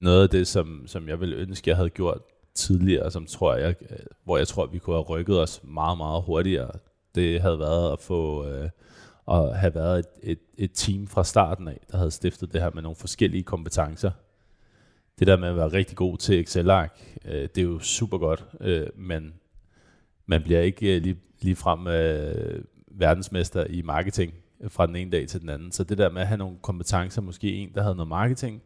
noget af det, som, som jeg ville ønske, jeg havde gjort tidligere, som tror jeg, øh, hvor jeg tror, vi kunne have rykket os meget, meget hurtigere, det havde været at få øh, at have været et, et, et team fra starten af, der havde stiftet det her med nogle forskellige kompetencer. Det der med at være rigtig god til Excel-ark, øh, det er jo super godt, øh, men man bliver ikke øh, lige, lige frem øh, verdensmester i marketing fra den ene dag til den anden. Så det der med at have nogle kompetencer, måske en, der havde noget marketing,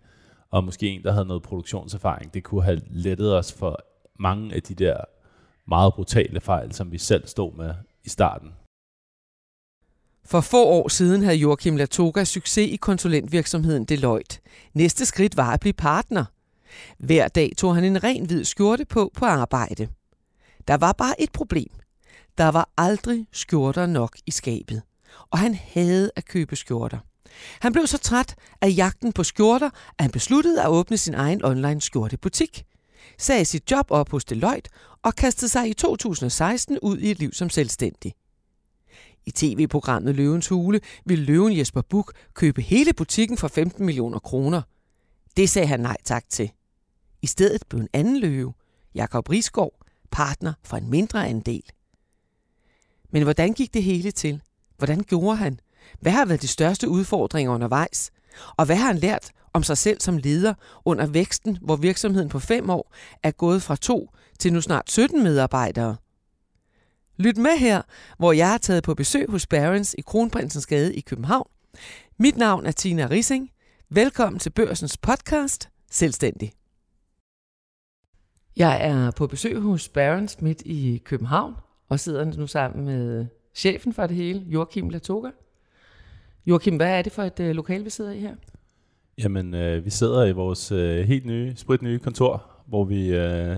og måske en, der havde noget produktionserfaring, det kunne have lettet os for mange af de der meget brutale fejl, som vi selv stod med i starten. For få år siden havde Joachim Latoga succes i konsulentvirksomheden Deloitte. Næste skridt var at blive partner. Hver dag tog han en ren hvid skjorte på på arbejde. Der var bare et problem. Der var aldrig skjorter nok i skabet. Og han havde at købe skjorter. Han blev så træt af jagten på skjorter, at han besluttede at åbne sin egen online skjortebutik. Sagde sit job op hos Deloitte og kastede sig i 2016 ud i et liv som selvstændig. I tv-programmet Løvens Hule ville løven Jesper Buk købe hele butikken for 15 millioner kroner. Det sagde han nej tak til. I stedet blev en anden løve, Jakob Risgaard, partner for en mindre andel. Men hvordan gik det hele til? Hvordan gjorde han? Hvad har været de største udfordringer undervejs? Og hvad har han lært om sig selv som leder under væksten, hvor virksomheden på fem år er gået fra to til nu snart 17 medarbejdere? Lyt med her, hvor jeg er taget på besøg hos Barons i Kronprinsens Gade i København. Mit navn er Tina Rising. Velkommen til Børsens podcast, Selvstændig. Jeg er på besøg hos Barons midt i København, og sidder nu sammen med chefen for det hele, Joachim Latoga. Joachim, hvad er det for et øh, lokal, vi sidder i her? Jamen, øh, vi sidder i vores øh, helt nye, spritnye kontor, hvor vi øh,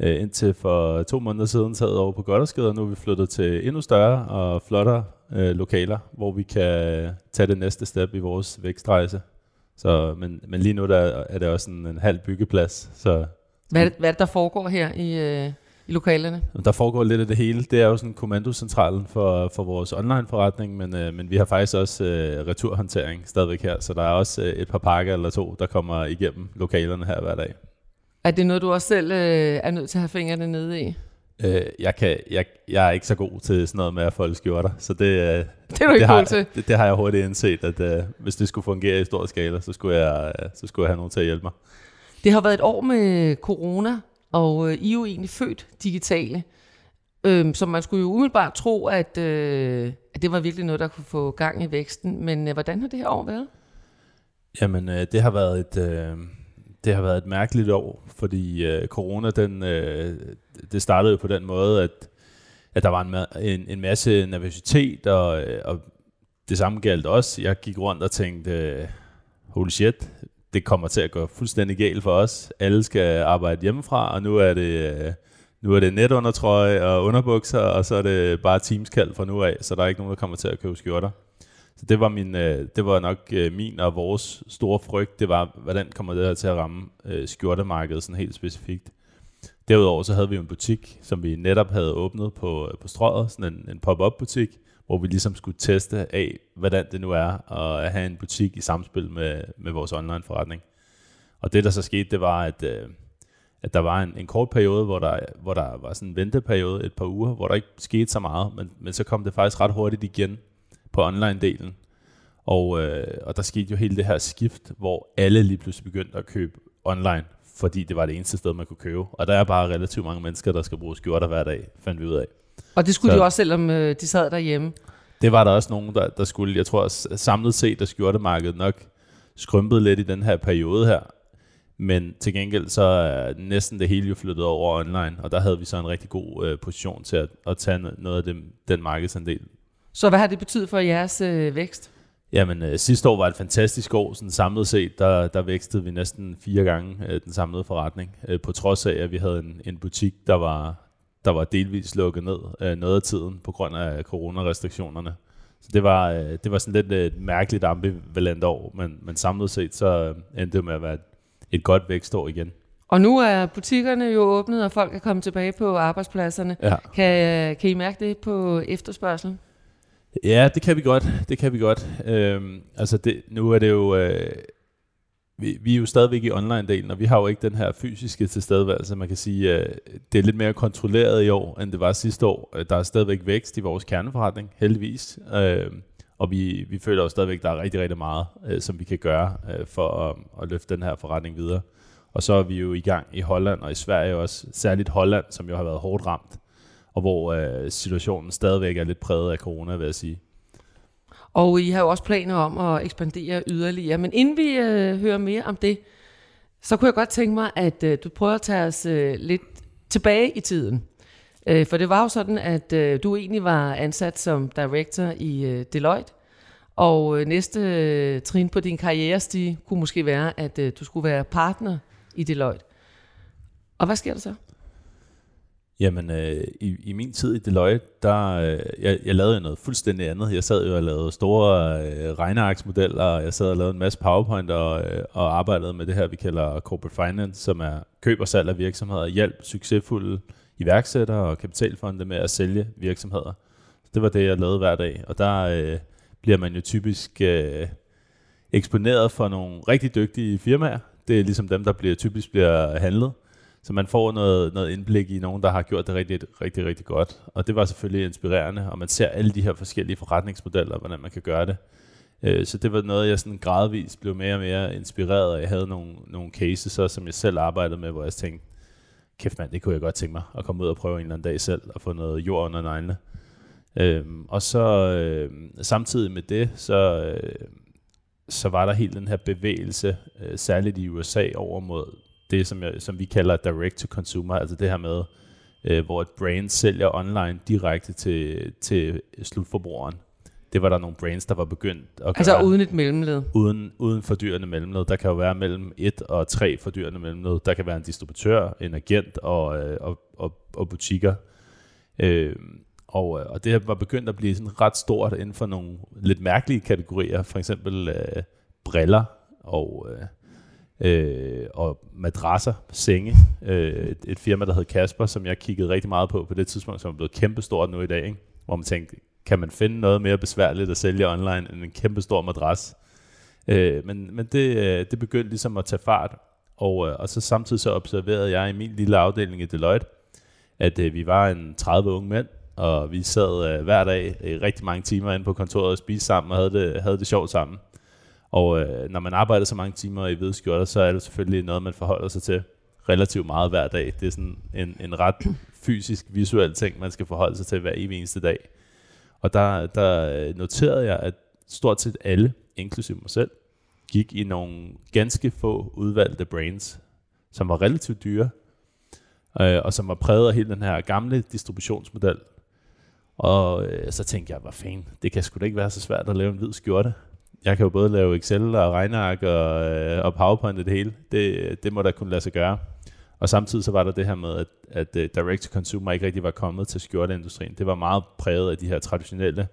øh, indtil for to måneder siden sad over på Goddersgade, og nu er vi flyttet til endnu større og flottere øh, lokaler, hvor vi kan tage det næste step i vores vækstrejse. Så, men, men lige nu der er det også en, en halv byggeplads. Så, hvad, er det, hvad er det, der foregår her i, øh, i lokalerne? Der foregår lidt af det hele. Det er jo sådan kommandocentralen for, for vores online-forretning, men, øh, men vi har faktisk også øh, returhåndtering stadigvæk her, så der er også øh, et par pakker eller to, der kommer igennem lokalerne her hver dag. Er det noget, du også selv øh, er nødt til at have fingrene nede i? Øh, jeg, kan, jeg, jeg er ikke så god til sådan noget med at folde skjorter, så det, øh, det, er du ikke det, har, til. Det, det har jeg hurtigt indset, at øh, hvis det skulle fungere i stor skala, så skulle, jeg, øh, så skulle jeg have nogen til at hjælpe mig. Det har været et år med corona, og øh, I er jo egentlig født digitale. Øhm, så man skulle jo umiddelbart tro, at, øh, at det var virkelig noget, der kunne få gang i væksten. Men øh, hvordan har det her år været? Jamen, øh, det har været et... Øh, det har været et mærkeligt år, fordi øh, corona, den, øh, det startede jo på den måde, at, at der var en, en, en masse nervøsitet, og, øh, og det samme galt også. Jeg gik rundt og tænkte, øh, holy shit, det kommer til at gå fuldstændig galt for os. Alle skal arbejde hjemmefra, og nu er det, øh, nu er det netundertrøje og underbukser, og så er det bare teamskald fra nu af, så der er ikke nogen, der kommer til at købe skjorter. Så det var, min, øh, det var nok øh, min og vores store frygt, det var, hvordan kommer det her til at ramme skjortemarkedet sådan helt specifikt. Derudover så havde vi en butik, som vi netop havde åbnet på, på strøget, sådan en, en pop-up butik, hvor vi ligesom skulle teste af, hvordan det nu er at have en butik i samspil med, med vores online forretning. Og det der så skete, det var, at, øh, at der var en, en kort periode, hvor der, hvor der var sådan en venteperiode, et par uger, hvor der ikke skete så meget, men, men så kom det faktisk ret hurtigt igen på online-delen. Og, øh, og der skete jo hele det her skift, hvor alle lige pludselig begyndte at købe online, fordi det var det eneste sted, man kunne købe. Og der er bare relativt mange mennesker, der skal bruge skjorter hver dag, fandt vi ud af. Og det skulle så, de også, selvom øh, de sad derhjemme? Det var der også nogen, der, der skulle. Jeg tror samlet set, at skjortemarkedet nok skrympede lidt i den her periode her. Men til gengæld så er næsten det hele jo flyttet over online, og der havde vi så en rigtig god øh, position til at, at tage noget af dem, den markedsandel, så hvad har det betydet for jeres øh, vækst? Jamen, øh, sidste år var et fantastisk år. Sådan samlet set, der, der vækstede vi næsten fire gange øh, den samlede forretning. Øh, på trods af, at vi havde en, en butik, der var, der var delvis lukket ned øh, noget af tiden på grund af coronarestriktionerne. Så det var, øh, det var sådan lidt et mærkeligt ambivalent år, men, men samlet set, så øh, endte det med at være et, et godt vækstår igen. Og nu er butikkerne jo åbnet, og folk er kommet tilbage på arbejdspladserne. Ja. Kan, kan I mærke det på efterspørgselen? Ja, det kan vi godt. Det kan vi godt. Øhm, altså, det, nu er det jo... Øh, vi, vi er jo stadigvæk i online-delen, og vi har jo ikke den her fysiske tilstedeværelse. Man kan sige, at det er lidt mere kontrolleret i år, end det var sidste år. Øh, der er stadigvæk vækst i vores kerneforretning, heldigvis. Øh, og vi, vi føler jo stadigvæk, at der er rigtig, rigtig meget, øh, som vi kan gøre for at, at løfte den her forretning videre. Og så er vi jo i gang i Holland og i Sverige også, særligt Holland, som jo har været hårdt ramt, og hvor situationen stadigvæk er lidt præget af corona, vil jeg sige. Og I har jo også planer om at ekspandere yderligere. Men inden vi øh, hører mere om det, så kunne jeg godt tænke mig, at øh, du prøver at tage os øh, lidt tilbage i tiden. Øh, for det var jo sådan, at øh, du egentlig var ansat som director i øh, Deloitte, og øh, næste øh, trin på din karrierestige kunne måske være, at øh, du skulle være partner i Deloitte. Og hvad sker der så? Jamen, øh, i, i min tid i Deloitte, der, øh, jeg, jeg lavede noget fuldstændig andet. Jeg sad jo og lavede store øh, regnearksmodeller, og jeg sad og lavede en masse PowerPoint og, øh, og arbejdede med det her, vi kalder Corporate Finance, som er køb og salg af virksomheder, hjælp succesfulde iværksættere og kapitalfonde med at sælge virksomheder. Så det var det, jeg lavede hver dag, og der øh, bliver man jo typisk øh, eksponeret for nogle rigtig dygtige firmaer. Det er ligesom dem, der bliver typisk bliver handlet. Så man får noget, noget indblik i nogen, der har gjort det rigtig, rigtig, rigtig godt. Og det var selvfølgelig inspirerende, og man ser alle de her forskellige forretningsmodeller, hvordan man kan gøre det. Øh, så det var noget, jeg sådan gradvist blev mere og mere inspireret af. Jeg havde nogle, nogle cases, så, som jeg selv arbejdede med, hvor jeg tænkte, kæft mand, det kunne jeg godt tænke mig at komme ud og prøve en eller anden dag selv, og få noget jord under neglene. Øhm, og så øh, samtidig med det, så, øh, så var der helt den her bevægelse, øh, særligt i USA, over mod det, som, jeg, som vi kalder direct to consumer, altså det her med, øh, hvor et brand sælger online direkte til, til slutforbrugeren. Det var der nogle brands, der var begyndt at gøre. Altså uden et mellemled? Uden, uden fordyrende mellemled. Der kan jo være mellem et og tre fordyrende mellemled. Der kan være en distributør, en agent og, øh, og, og, og butikker. Øh, og, øh, og det var begyndt at blive sådan ret stort inden for nogle lidt mærkelige kategorier. For eksempel øh, briller og... Øh, øh, og madrasser, senge. Øh, et, et firma, der hed Kasper, som jeg kiggede rigtig meget på på det tidspunkt, som er blevet kæmpestort nu i dag. Ikke? Hvor man tænkte, kan man finde noget mere besværligt at sælge online end en kæmpestor madras? Øh, men men det, øh, det begyndte ligesom at tage fart. Og, øh, og så samtidig så observerede jeg i min lille afdeling i Deloitte, at øh, vi var en 30 unge mænd, og vi sad øh, hver dag i rigtig mange timer inde på kontoret og spiste sammen og havde det, havde det sjovt sammen. Og øh, når man arbejder så mange timer i hvide skjorter, så er det selvfølgelig noget, man forholder sig til relativt meget hver dag. Det er sådan en, en ret fysisk, visuel ting, man skal forholde sig til hver evig eneste dag. Og der, der noterede jeg, at stort set alle, inklusive mig selv, gik i nogle ganske få udvalgte brands, som var relativt dyre, øh, og som var præget af hele den her gamle distributionsmodel. Og øh, så tænkte jeg, hvad fanden, det kan sgu da ikke være så svært at lave en hvid skjorte jeg kan jo både lave Excel og regneark og, øh, og PowerPoint og det hele. Det, det må da kunne lade sig gøre. Og samtidig så var der det her med, at, at uh, direct to consumer ikke rigtig var kommet til skjorteindustrien. Det var meget præget af de her traditionelle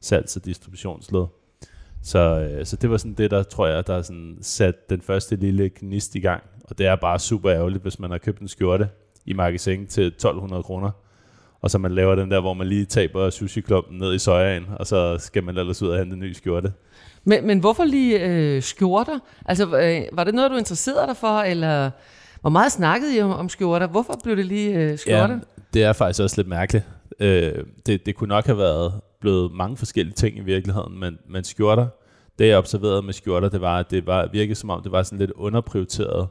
salgs- og distributionsled. Så, øh, så det var sådan det, der tror jeg, der sådan sat den første lille gnist i gang. Og det er bare super ærgerligt, hvis man har købt en skjorte i magasin til 1200 kroner, og så man laver den der, hvor man lige taber sushi ned i sojaen, og så skal man ellers ud og hente en ny skjorte. Men, men hvorfor lige øh, skjorter? Altså, øh, var det noget, du interesserede dig for, eller hvor meget snakkede I om, om skjorter? Hvorfor blev det lige øh, skjorter? Ja, det er faktisk også lidt mærkeligt. Øh, det, det kunne nok have været blevet mange forskellige ting i virkeligheden, men, men skjorter, det jeg observerede med skjorter, det var, at det var, virkede som om, det var sådan lidt underprioriteret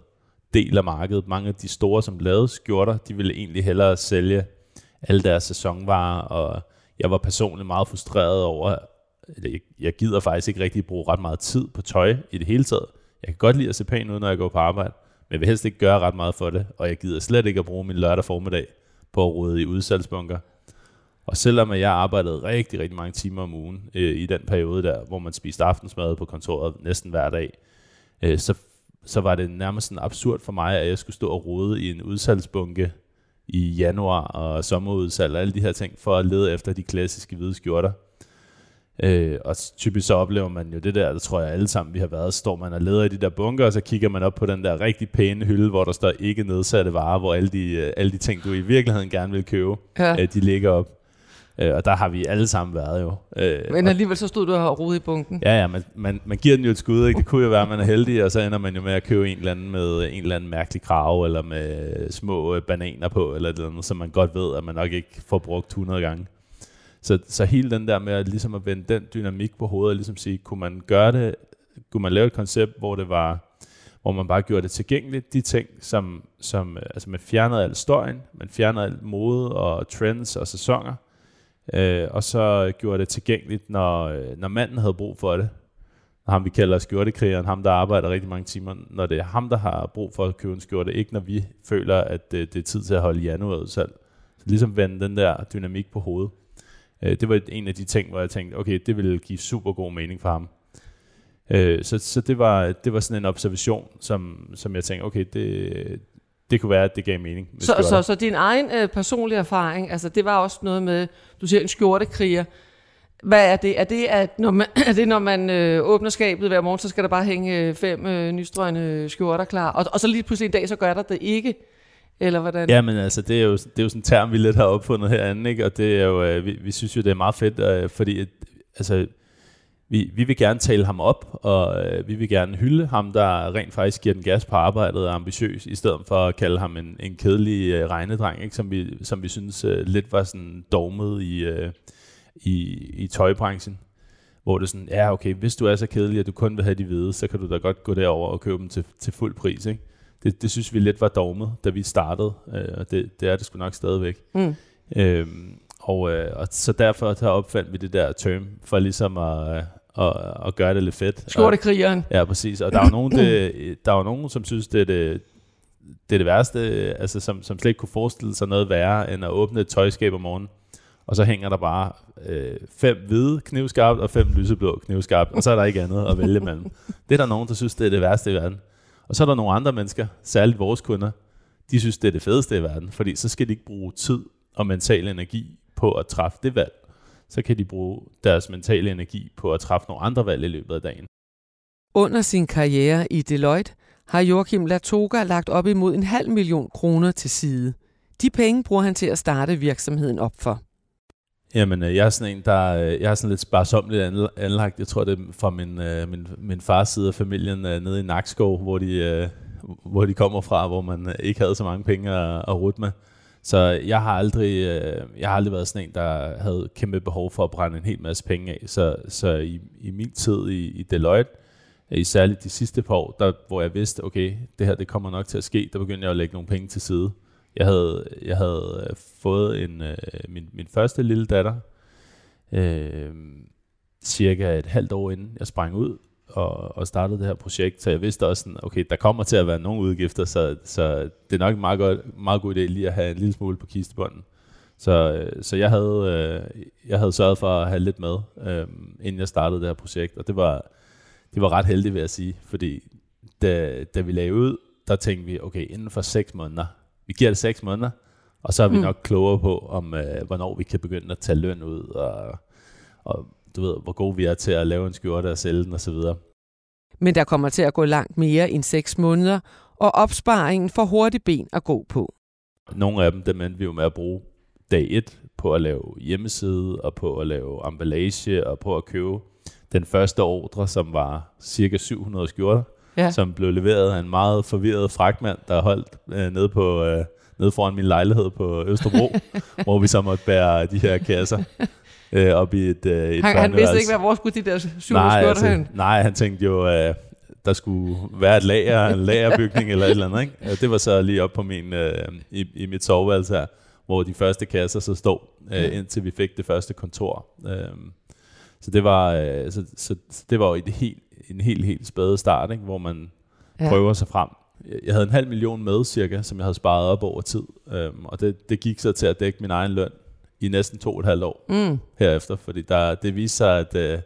del af markedet. Mange af de store, som lavede skjorter, de ville egentlig hellere sælge alle deres sæsonvarer, og jeg var personligt meget frustreret over, jeg, jeg gider faktisk ikke rigtig bruge ret meget tid på tøj i det hele taget. Jeg kan godt lide at se pæn ud, når jeg går på arbejde, men jeg vil helst ikke gøre ret meget for det, og jeg gider slet ikke at bruge min lørdag formiddag på at rode i udsalgsbunker. Og selvom jeg arbejdede rigtig, rigtig mange timer om ugen øh, i den periode der, hvor man spiste aftensmad på kontoret næsten hver dag, øh, så, så var det nærmest sådan absurd for mig, at jeg skulle stå og rode i en udsalgsbunke i januar og sommerudsalg og alle de her ting, for at lede efter de klassiske hvide skjorter. Øh, og typisk så oplever man jo det der, det tror jeg alle sammen vi har været, står man og leder i de der bunker, og så kigger man op på den der rigtig pæne hylde, hvor der står ikke nedsatte varer, hvor alle de, øh, alle de ting, du i virkeligheden gerne vil købe, ja. øh, de ligger op. Øh, og der har vi alle sammen været jo. Øh, Men alligevel så stod du og rode i bunken. Ja, ja, man, man, man giver den jo et skud, ikke? Det kunne jo være, at man er heldig, og så ender man jo med at købe en eller anden med en eller anden mærkelig krav, eller med små øh, bananer på, eller et eller andet, som man godt ved, at man nok ikke får brugt 100 gange. Så, så hele den der med at, ligesom at vende den dynamik på hovedet, og ligesom sige, kunne man gøre det, kunne man lave et koncept, hvor det var hvor man bare gjorde det tilgængeligt, de ting, som, som øh, altså man fjernede al støjen, man fjernede alt mode og trends og sæsoner, øh, og så gjorde det tilgængeligt, når, øh, når manden havde brug for det. Ham vi kalder skjortekrigeren, ham der arbejder rigtig mange timer, når det er ham, der har brug for at købe en skjorte, ikke når vi føler, at det, det er tid til at holde januar selv. Så ligesom vende den der dynamik på hovedet. Øh, det var en af de ting, hvor jeg tænkte, okay, det ville give super god mening for ham. Øh, så så det, var, det var sådan en observation, som, som jeg tænkte, okay, det, det kunne være, at det gav mening. Så, så, så din egen øh, personlige erfaring, altså det var også noget med, du siger en skjortekriger. Hvad er det? Er det, at når man, er det, når man øh, åbner skabet hver morgen, så skal der bare hænge øh, fem øh, nystrøgne skjorter klar, og, og så lige pludselig en dag, så gør der det ikke? Eller hvordan? Ja, men altså, det er jo, det er jo sådan en term, vi lidt har opfundet herinde, ikke? og det er jo, øh, vi, vi synes jo, det er meget fedt, øh, fordi at, altså, vi, vi vil gerne tale ham op, og øh, vi vil gerne hylde ham, der rent faktisk giver den gas på arbejdet og er ambitiøs, i stedet for at kalde ham en, en kedelig øh, regnedreng, ikke? Som, vi, som vi synes øh, lidt var sådan dogmet i, øh, i, i tøjbranchen. Hvor det sådan, ja okay, hvis du er så kedelig, at du kun vil have de hvide, så kan du da godt gå derover og købe dem til, til fuld pris. Ikke? Det, det synes vi lidt var dogmet, da vi startede, øh, og det, det er det sgu nok stadigvæk. Mm. Øhm, og, øh, og så derfor så opfandt vi det der term, for ligesom at, og, og gøre det lidt fedt. Skjortekrigeren. Ja, præcis. Og der er nogen, det, der er nogen som synes, det er det, det er det værste, altså som, som slet ikke kunne forestille sig noget værre, end at åbne et tøjskab om morgenen, og så hænger der bare øh, fem hvide knivskarpt og fem lyseblå knivskarpt, og så er der ikke andet at vælge mellem. Det er der nogen, der synes, det er det værste i verden. Og så er der nogle andre mennesker, særligt vores kunder, de synes, det er det fedeste i verden, fordi så skal de ikke bruge tid og mental energi på at træffe det valg så kan de bruge deres mentale energi på at træffe nogle andre valg i løbet af dagen. Under sin karriere i Deloitte har Joachim Latoga lagt op imod en halv million kroner til side. De penge bruger han til at starte virksomheden op for. Jamen, øh, jeg er sådan en, der øh, jeg er sådan lidt sparsomligt anlagt. Jeg tror, det er fra min, øh, min, min fars side af familien nede i Nakskov, hvor de, hvor de kommer fra, hvor man ikke havde så mange penge at, at rute med. Så jeg har aldrig, jeg har aldrig været sådan en, der havde kæmpe behov for at brænde en hel masse penge af. Så, så i, i min tid i, i Deloitte, i særligt de sidste par år, der, hvor jeg vidste, okay, det her det kommer nok til at ske, der begyndte jeg at lægge nogle penge til side. Jeg havde, jeg havde øh, fået en, øh, min, min første lille datter, øh, cirka et halvt år inden jeg sprang ud, og, og startede det her projekt, så jeg vidste også, sådan, okay, der kommer til at være nogle udgifter, så, så det er nok en meget, godt, meget god idé lige at have en lille smule på kistebunden. Så, øh, så jeg, havde, øh, jeg havde sørget for at have lidt med, øh, inden jeg startede det her projekt, og det var, det var ret heldigt, vil jeg sige, fordi da, da vi lagde ud, der tænkte vi, okay, inden for 6 måneder, vi giver det 6 måneder, og så er vi mm. nok klogere på, om øh, hvornår vi kan begynde at tage løn ud, og, og du ved, hvor gode vi er til at lave en skjorte og sælge den osv. Men der kommer til at gå langt mere end 6 måneder, og opsparingen får hurtigt ben at gå på. Nogle af dem, dem endte vi jo med at bruge dag 1 på at lave hjemmeside, og på at lave emballage, og på at købe den første ordre, som var cirka 700 skjorter, ja. som blev leveret af en meget forvirret fragtmand, der holdt øh, nede, på, øh, nede foran min lejlighed på Østerbro, hvor vi så måtte bære de her kasser øh, op i et, øh, et han, han vidste ikke, hvad hvor skulle de der syv nej, altså, hen? Nej, han tænkte jo, øh, der skulle være et lager, en lagerbygning eller et eller andet. Ikke? Det var så lige op på min, øh, i, i mit soveværelse her, hvor de første kasser så stod, øh, indtil vi fik det første kontor. Øh, så det var, øh, så, så, så det var jo et helt, en helt, helt spæde start, ikke? hvor man ja. prøver sig frem. Jeg havde en halv million med cirka, som jeg havde sparet op over tid, øhm, og det, det gik så til at dække min egen løn i næsten to og et halvt år mm. herefter, fordi der, det viser sig, at øh,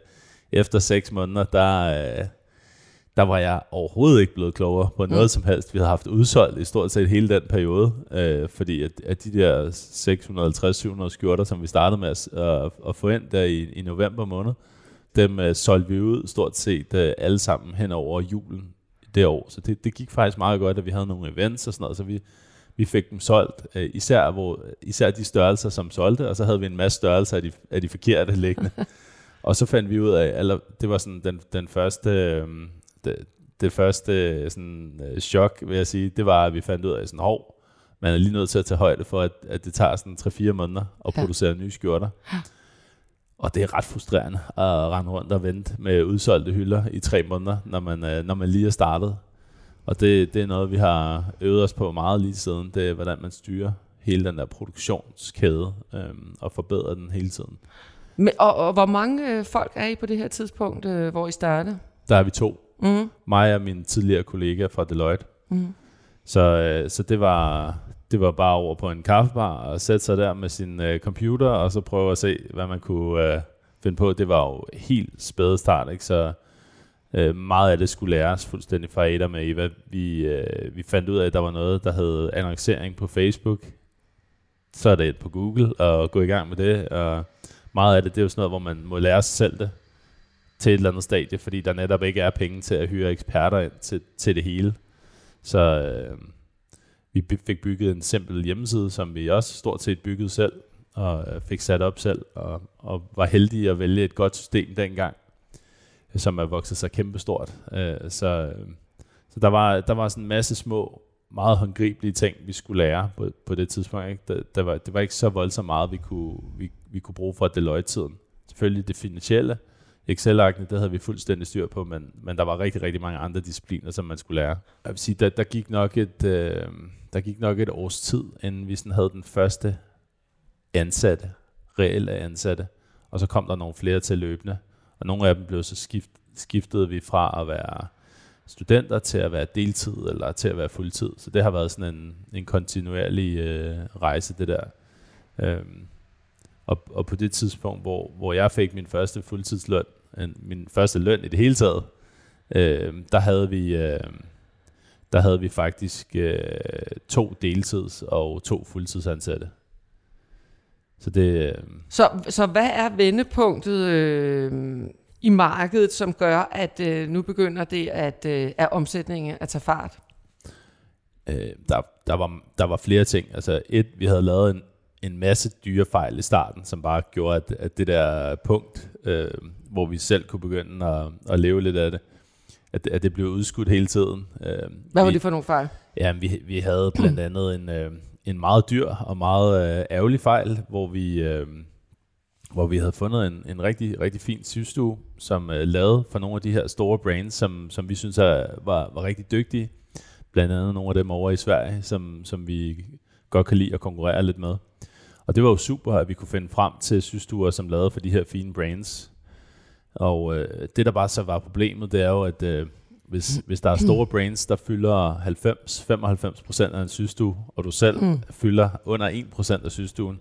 efter seks måneder, der, øh, der var jeg overhovedet ikke blevet klogere på noget mm. som helst. Vi havde haft udsolgt i stort set hele den periode, øh, fordi at, at de der 650-700 skjorter, som vi startede med at, at, at få ind der i, i november måned, dem øh, solgte vi ud stort set øh, alle sammen hen over julen det år. Så det, det gik faktisk meget godt, at vi havde nogle events og sådan noget, så vi Vi fik dem solgt, øh, især, hvor, især de størrelser, som solgte, og så havde vi en masse størrelser af de, af de forkerte liggende. og så fandt vi ud af, eller det var sådan den, den første, øh, det, det første sådan, øh, chok, vil jeg sige, det var, at vi fandt ud af sådan, hov, man er lige nødt til at tage højde for, at, at det tager sådan 3-4 måneder at ja. producere nye skjorter. Ja. Det er ret frustrerende at rende rundt og vente med udsolgte hylder i tre måneder, når man, øh, når man lige er startet. Og det, det er noget, vi har øvet os på meget lige siden. Det er, hvordan man styrer hele den der produktionskæde øhm, og forbedrer den hele tiden. Men, og, og hvor mange øh, folk er I på det her tidspunkt, øh, hvor I startede? Der er vi to. Mm. Mig og min tidligere kollega fra Deloitte. Mm. Så, øh, så det var det var bare over på en kaffebar og sætte sig der med sin øh, computer og så prøve at se, hvad man kunne øh, finde på. Det var jo helt spæde start, ikke? så øh, meget af det skulle læres fuldstændig fra Ada med Eva. Vi, øh, vi fandt ud af, at der var noget, der hed annoncering på Facebook. Så er det et på Google og gå i gang med det. Og meget af det, det er jo sådan noget, hvor man må lære sig selv det til et eller andet stadie, fordi der netop ikke er penge til at hyre eksperter ind til, til det hele. Så øh, vi fik bygget en simpel hjemmeside, som vi også stort set byggede selv, og øh, fik sat op selv, og, og var heldige at vælge et godt system dengang, øh, som er vokset sig kæmpestort. Øh, så så der, var, der var sådan en masse små, meget håndgribelige ting, vi skulle lære på, på det tidspunkt. Ikke? Der, der var, det var ikke så voldsomt meget, vi kunne, vi, vi kunne bruge fra Deloitte-tiden. Selvfølgelig det finansielle, Excel-arkene, det havde vi fuldstændig styr på, men, men der var rigtig, rigtig mange andre discipliner, som man skulle lære. Jeg vil sige, der, der, gik nok et, øh, der gik nok et års tid, inden vi sådan havde den første ansatte, reelle ansatte, og så kom der nogle flere til løbende, og nogle af dem blev så skift, skiftede vi fra at være studenter til at være deltid eller til at være fuldtid. Så det har været sådan en, en kontinuerlig øh, rejse, det der. Øhm, og, og på det tidspunkt, hvor, hvor jeg fik min første fuldtidsløn, en, min første løn i det hele taget, øh, der havde vi... Øh, der havde vi faktisk øh, to deltids- og to fuldtidsansatte. Så, det, øh, så, så hvad er vendepunktet øh, i markedet, som gør, at øh, nu begynder det at, øh, at omsætningen at tage fart? Øh, der, der, var, der var flere ting. Altså et, vi havde lavet en, en masse dyre fejl i starten, som bare gjorde, at, at det der punkt, øh, hvor vi selv kunne begynde at, at leve lidt af det, at, at det blev udskudt hele tiden. Øh, Hvad var vi, det for nogle fejl? Ja, vi, vi havde blandt andet en, øh, en meget dyr og meget øh, ærgerlig fejl, hvor vi, øh, hvor vi havde fundet en, en rigtig, rigtig fin sygstue, som øh, lavede for nogle af de her store brands, som, som vi synes er, var, var rigtig dygtige. Blandt andet nogle af dem over i Sverige, som, som vi godt kan lide at konkurrere lidt med. Og det var jo super, at vi kunne finde frem til sygestuer, som lavede for de her fine brands. Og øh, det, der bare så var problemet, det er jo, at øh, hvis, hvis der er store brains, der fylder 90-95% af en systue, og du selv mm. fylder under 1% af systuen,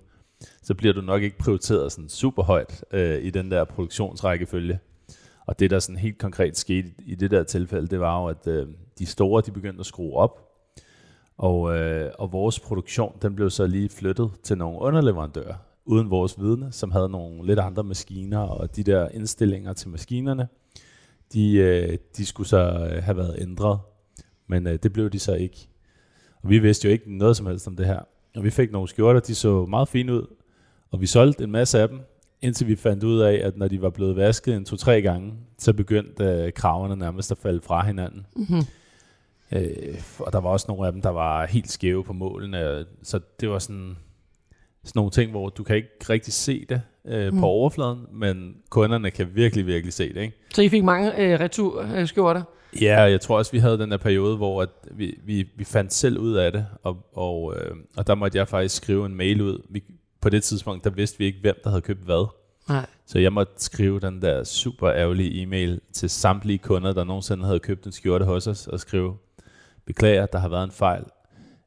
så bliver du nok ikke prioriteret sådan super højt øh, i den der produktionsrækkefølge. Og det, der sådan helt konkret skete i det der tilfælde, det var jo, at øh, de store, de begyndte at skrue op, og, øh, og vores produktion, den blev så lige flyttet til nogle underleverandører, uden vores vidne, som havde nogle lidt andre maskiner, og de der indstillinger til maskinerne, de, øh, de skulle så øh, have været ændret, men øh, det blev de så ikke. Og vi vidste jo ikke noget som helst om det her. Og vi fik nogle skjorter, de så meget fine ud, og vi solgte en masse af dem, indtil vi fandt ud af, at når de var blevet vasket en to-tre gange, så begyndte øh, kraverne nærmest at falde fra hinanden. Mm-hmm. Øh, og der var også nogle af dem, der var helt skæve på målene, så det var sådan, sådan nogle ting, hvor du kan ikke rigtig se det øh, mm. på overfladen, men kunderne kan virkelig, virkelig se det. Ikke? Så I fik mange øh, returskjorter? Ja, jeg tror også, vi havde den der periode, hvor at vi, vi, vi fandt selv ud af det, og, og, øh, og der måtte jeg faktisk skrive en mail ud. Vi, på det tidspunkt, der vidste vi ikke, hvem der havde købt hvad. Nej. Så jeg måtte skrive den der super ærgerlige e-mail til samtlige kunder, der nogensinde havde købt en skjorte hos os, og skrive, beklager, der har været en fejl.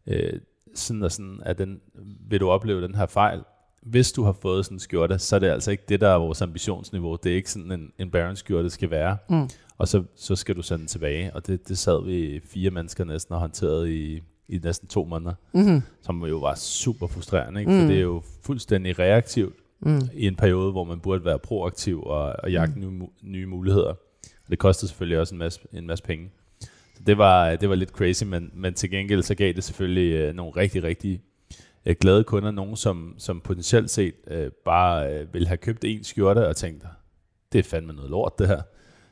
Øh, sådan og sådan, at den, vil du opleve den her fejl. Hvis du har fået sådan en skjorte, så er det altså ikke det, der er vores ambitionsniveau. Det er ikke sådan en, en Baron skjorte skal være. Mm. Og så, så skal du sende den tilbage. Og det, det sad vi fire mennesker næsten og håndteret i, i næsten to måneder. Mm-hmm. Som jo var super frustrerende, ikke? Mm. for det er jo fuldstændig reaktivt mm. i en periode, hvor man burde være proaktiv og, og jagte mm. nye, nye muligheder. Og det kostede selvfølgelig også en masse, en masse penge. Så det var, det var lidt crazy, men, men til gengæld så gav det selvfølgelig øh, nogle rigtig, rigtig øh, glade kunder, nogen som, som potentielt set øh, bare øh, ville have købt en skjorte og tænkt, det er fandme noget lort det her.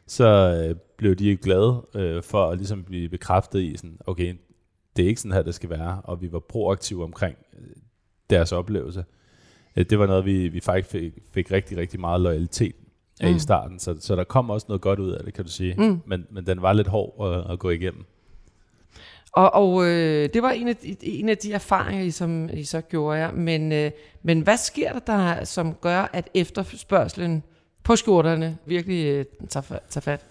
Så øh, blev de glade øh, for at ligesom blive bekræftet i, sådan, okay, det er ikke sådan her, det skal være, og vi var proaktive omkring øh, deres oplevelse. Øh, det var noget, vi, vi faktisk fik, fik rigtig, rigtig meget loyalitet af mm. i starten, så, så der kom også noget godt ud af det, kan du sige. Mm. Men, men den var lidt hård at, at gå igennem. Og, og øh, det var en af, de, en af de erfaringer, I, som I så gjorde jer. Men, øh, men hvad sker der, der, som gør, at efterspørgselen på skjorterne virkelig øh, tager, tager fat?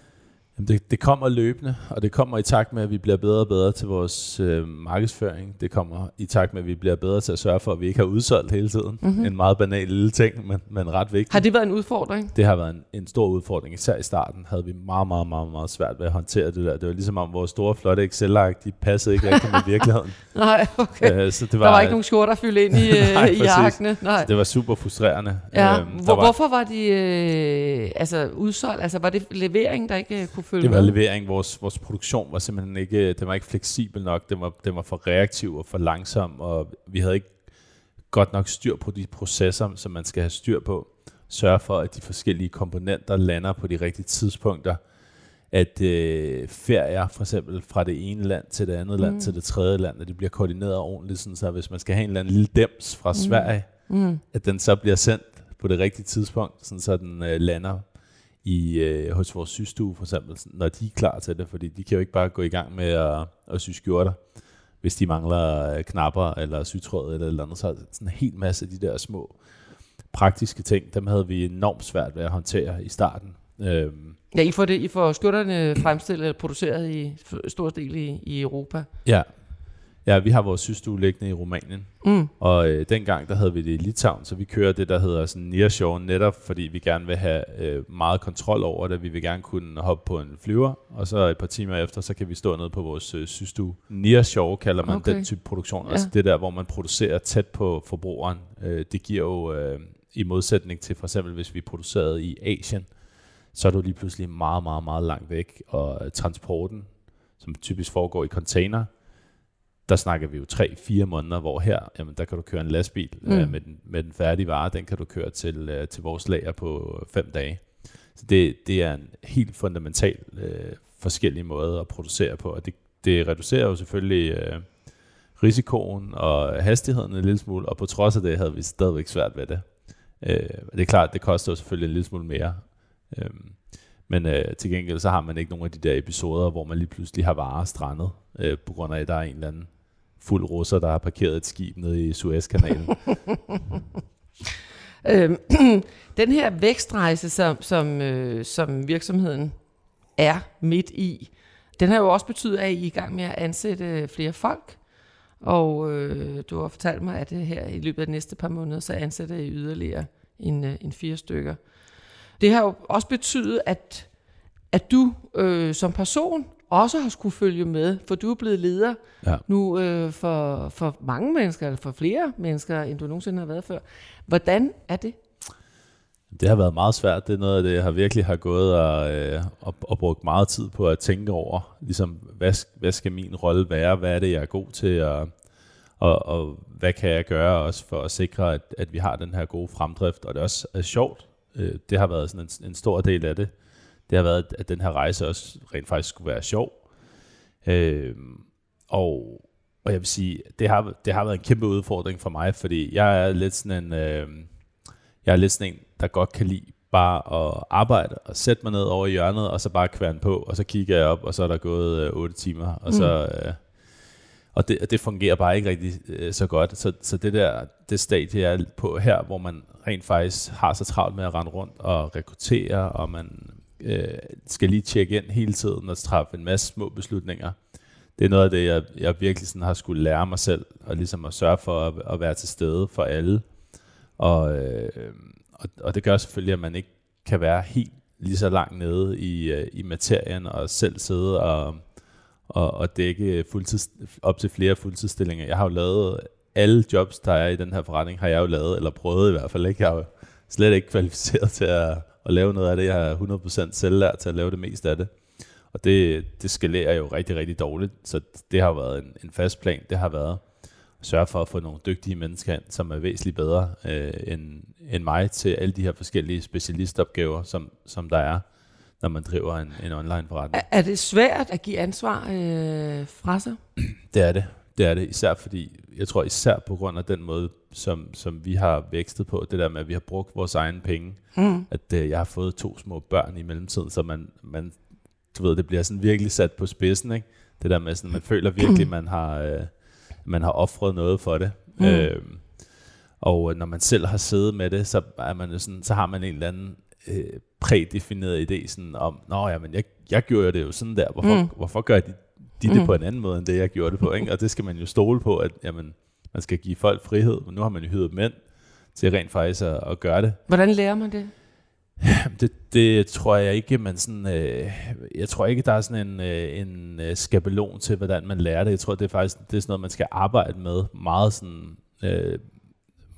Jamen det, det kommer løbende, og det kommer i takt med, at vi bliver bedre og bedre til vores øh, markedsføring. Det kommer i takt med, at vi bliver bedre til at sørge for, at vi ikke har udsolgt hele tiden. Mm-hmm. En meget banal lille ting, men, men ret vigtig. Har det været en udfordring? Det har været en, en stor udfordring. Især i starten havde vi meget, meget, meget, meget svært ved at håndtere det der. Det var ligesom om vores store, flotte Excel-ark, de passede ikke rigtig med virkeligheden. Nej, okay. Øh, så det var, der var ikke nogen skjorter at fylde ind i, nej, i arkene. Nej. Så det var super frustrerende. Ja. Øh, Hvor, var, hvorfor var de øh, altså udsolgt? Altså var det levering, der ikke kunne følge Det var med? levering. Vores, vores produktion var simpelthen ikke, den var ikke fleksibel nok. Den var, den var for reaktiv og for langsom, og vi havde ikke godt nok styr på de processer, som man skal have styr på. Sørge for, at de forskellige komponenter lander på de rigtige tidspunkter. At øh, ferier, for eksempel fra det ene land til det andet mm. land til det tredje land, at det bliver koordineret ordentligt, sådan så hvis man skal have en eller anden lille dems fra mm. Sverige, mm. at den så bliver sendt på det rigtige tidspunkt, sådan så den øh, lander i, øh, hos vores systue for eksempel, når de er klar til det, fordi de kan jo ikke bare gå i gang med at, at sy skjorter, hvis de mangler øh, knapper eller sytråd eller eller andet. Så sådan en hel masse af de der små praktiske ting, dem havde vi enormt svært ved at håndtere i starten. Øhm. Ja, I får, det, I får skjorterne fremstillet eller produceret i stor del i, i Europa. Ja, Ja, vi har vores systue liggende i Rumænien, mm. og øh, dengang der havde vi det i Litauen, så vi kører det, der hedder sådan nearshore, netop fordi vi gerne vil have øh, meget kontrol over det. Vi vil gerne kunne hoppe på en flyver, og så et par timer efter, så kan vi stå nede på vores øh, systue. Nearshore kalder man okay. den type produktion, ja. altså det der, hvor man producerer tæt på forbrugeren. Øh, det giver jo, øh, i modsætning til for eksempel, hvis vi producerede i Asien, så er du lige pludselig meget, meget, meget langt væk, og transporten, som typisk foregår i container, der snakker vi jo 3-4 måneder, hvor her, jamen, der kan du køre en lastbil mm. øh, med, den, med den færdige vare, den kan du køre til, øh, til vores lager på 5 dage. Så det, det er en helt fundamental øh, forskellig måde at producere på, og det, det reducerer jo selvfølgelig øh, risikoen og hastigheden en lille smule, og på trods af det havde vi stadigvæk svært ved det. Øh, det er klart, det koster jo selvfølgelig en lille smule mere, øh, men øh, til gengæld så har man ikke nogen af de der episoder, hvor man lige pludselig har varer strandet, øh, på grund af, at der er en eller anden fuld russer, der har parkeret et skib nede i Suezkanalen. øhm, den her vækstrejse, som, som, øh, som virksomheden er midt i, den har jo også betydet, at I er i gang med at ansætte flere folk. Og øh, du har fortalt mig, at det her i løbet af de næste par måneder, så ansætter I yderligere en, øh, en fire stykker. Det har jo også betydet, at, at du øh, som person også har skulle følge med, for du er blevet leder ja. nu øh, for, for mange mennesker, eller for flere mennesker, end du nogensinde har været før. Hvordan er det? Det har været meget svært. Det er noget af det, jeg har virkelig har gået og, øh, og, og brugt meget tid på at tænke over. Ligesom, hvad, hvad skal min rolle være? Hvad er det, jeg er god til? Og, og, og hvad kan jeg gøre også for at sikre, at, at vi har den her gode fremdrift? Og det er også er sjovt. Øh, det har været sådan en, en stor del af det det har været, at den her rejse også rent faktisk skulle være sjov. Øh, og, og jeg vil sige, det har, det har været en kæmpe udfordring for mig, fordi jeg er lidt sådan en, øh, jeg er lidt sådan en, der godt kan lide bare at arbejde og sætte mig ned over i hjørnet, og så bare kværne på, og så kigger jeg op, og så er der gået øh, 8 timer, og mm. så... Øh, og det, det fungerer bare ikke rigtig øh, så godt. Så, så det der det stadie, jeg er på her, hvor man rent faktisk har så travlt med at rende rundt og rekruttere, og man øh, skal lige tjekke ind hele tiden og træffe en masse små beslutninger. Det er noget af det, jeg, jeg virkelig sådan har skulle lære mig selv, og ligesom at sørge for at, at være til stede for alle. Og, øh, og, og det gør selvfølgelig, at man ikke kan være helt lige så langt nede i, øh, i materien, og selv sidde og, og, og dække fuldtids, op til flere fuldtidsstillinger. Jeg har jo lavet alle jobs, der er i den her forretning, har jeg jo lavet, eller prøvet i hvert fald ikke. Jeg er jo slet ikke kvalificeret til at, at lave noget af det. Jeg er 100% selvlært til at lave det meste af det. Og det, det skalerer jo rigtig, rigtig dårligt, så det har været en, en fast plan. Det har været at sørge for at få nogle dygtige mennesker ind, som er væsentligt bedre øh, end, end mig til alle de her forskellige specialistopgaver, som, som der er, når man driver en, en online forretning. Er, er det svært at give ansvar øh, fra sig? Det er det. Det er det, især fordi, jeg tror især på grund af den måde, som, som vi har vækstet på, det der med, at vi har brugt vores egne penge, mm. at øh, jeg har fået to små børn i mellemtiden, så man, man, du ved, det bliver sådan virkelig sat på spidsen, ikke? Det der med sådan, man føler virkelig, man har, øh, man har offret noget for det. Mm. Øh, og når man selv har siddet med det, så, er man sådan, så har man en eller anden øh, prædefineret idé sådan om, nå ja, men jeg, jeg gjorde det jo sådan der, hvorfor, mm. hvorfor gør de, de det mm. på en anden måde, end det jeg gjorde det på, ikke? og det skal man jo stole på, at jamen, man skal give folk frihed, men nu har man jo hyret mænd til rent faktisk at, at gøre det. Hvordan lærer man det? Det, det tror jeg ikke, man sådan, øh, jeg tror ikke, der er sådan en, øh, en øh, skabelon til, hvordan man lærer det. Jeg tror, det er faktisk det er sådan noget, man skal arbejde med meget sådan, øh,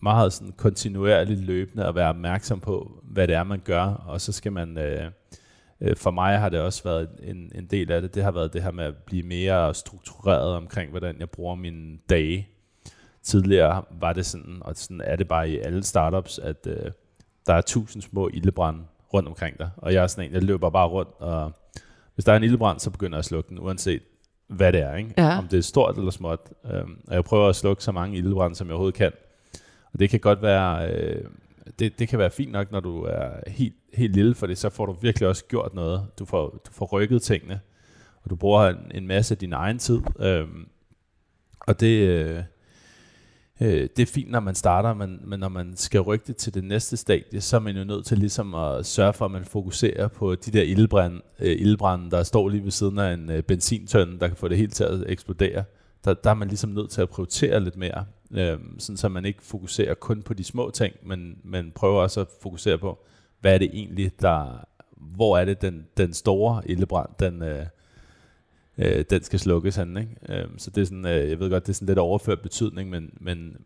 meget sådan kontinuerligt løbende at være opmærksom på, hvad det er, man gør, og så skal man, øh, øh, for mig har det også været en, en del af det, det har været det her med at blive mere struktureret omkring, hvordan jeg bruger mine dage. Tidligere var det sådan, og sådan er det bare i alle startups, at øh, der er tusind små ildebrænde rundt omkring dig, og jeg er sådan en, jeg løber bare rundt, og hvis der er en ildebrand, så begynder jeg at slukke den, uanset hvad det er, ikke? Ja. om det er stort eller småt. Øhm, og jeg prøver at slukke så mange ildebrænde, som jeg overhovedet kan. Og det kan godt være, øh, det, det kan være fint nok, når du er helt, helt lille, for det, så får du virkelig også gjort noget. Du får, du får rykket tingene, og du bruger en, en masse af din egen tid. Øh, og det, øh, det er fint, når man starter, men, men når man skal rykke det til det næste stadie, så er man jo nødt til ligesom at sørge for, at man fokuserer på de der ildbrænde, øh, ildbrænde der står lige ved siden af en øh, benzintønde, der kan få det hele til at eksplodere. Der, der er man ligesom nødt til at prioritere lidt mere, øh, sådan så man ikke fokuserer kun på de små ting, men, men prøver også at fokusere på, hvad er det egentlig, der, hvor er det den, den store ildebrand, den, øh, øh, den skal slukkes hen. Ikke? Øh, så det er sådan, øh, jeg ved godt, det er sådan lidt overført betydning, men, men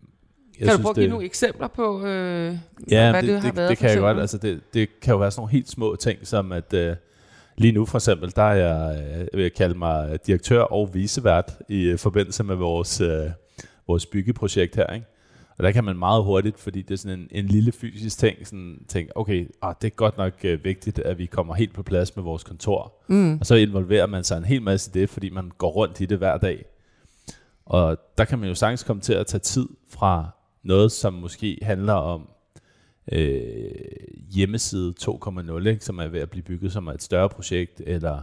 jeg kan du prøve at give nogle eksempler på, øh, ja, hvad det, det har det, været? det kan jeg godt. Altså det, det kan jo være sådan nogle helt små ting, som at øh, lige nu for eksempel, der er jeg, øh, jeg vil kalde mig direktør og visevært i øh, forbindelse med vores, øh, vores byggeprojekt her. Ikke? Og der kan man meget hurtigt, fordi det er sådan en, en lille fysisk ting, sådan tænke, okay, ah, det er godt nok uh, vigtigt, at vi kommer helt på plads med vores kontor. Mm. Og så involverer man sig en hel masse i det, fordi man går rundt i det hver dag. Og der kan man jo sagtens komme til at tage tid fra noget, som måske handler om øh, hjemmeside 2.0, ikke, som er ved at blive bygget som et større projekt, eller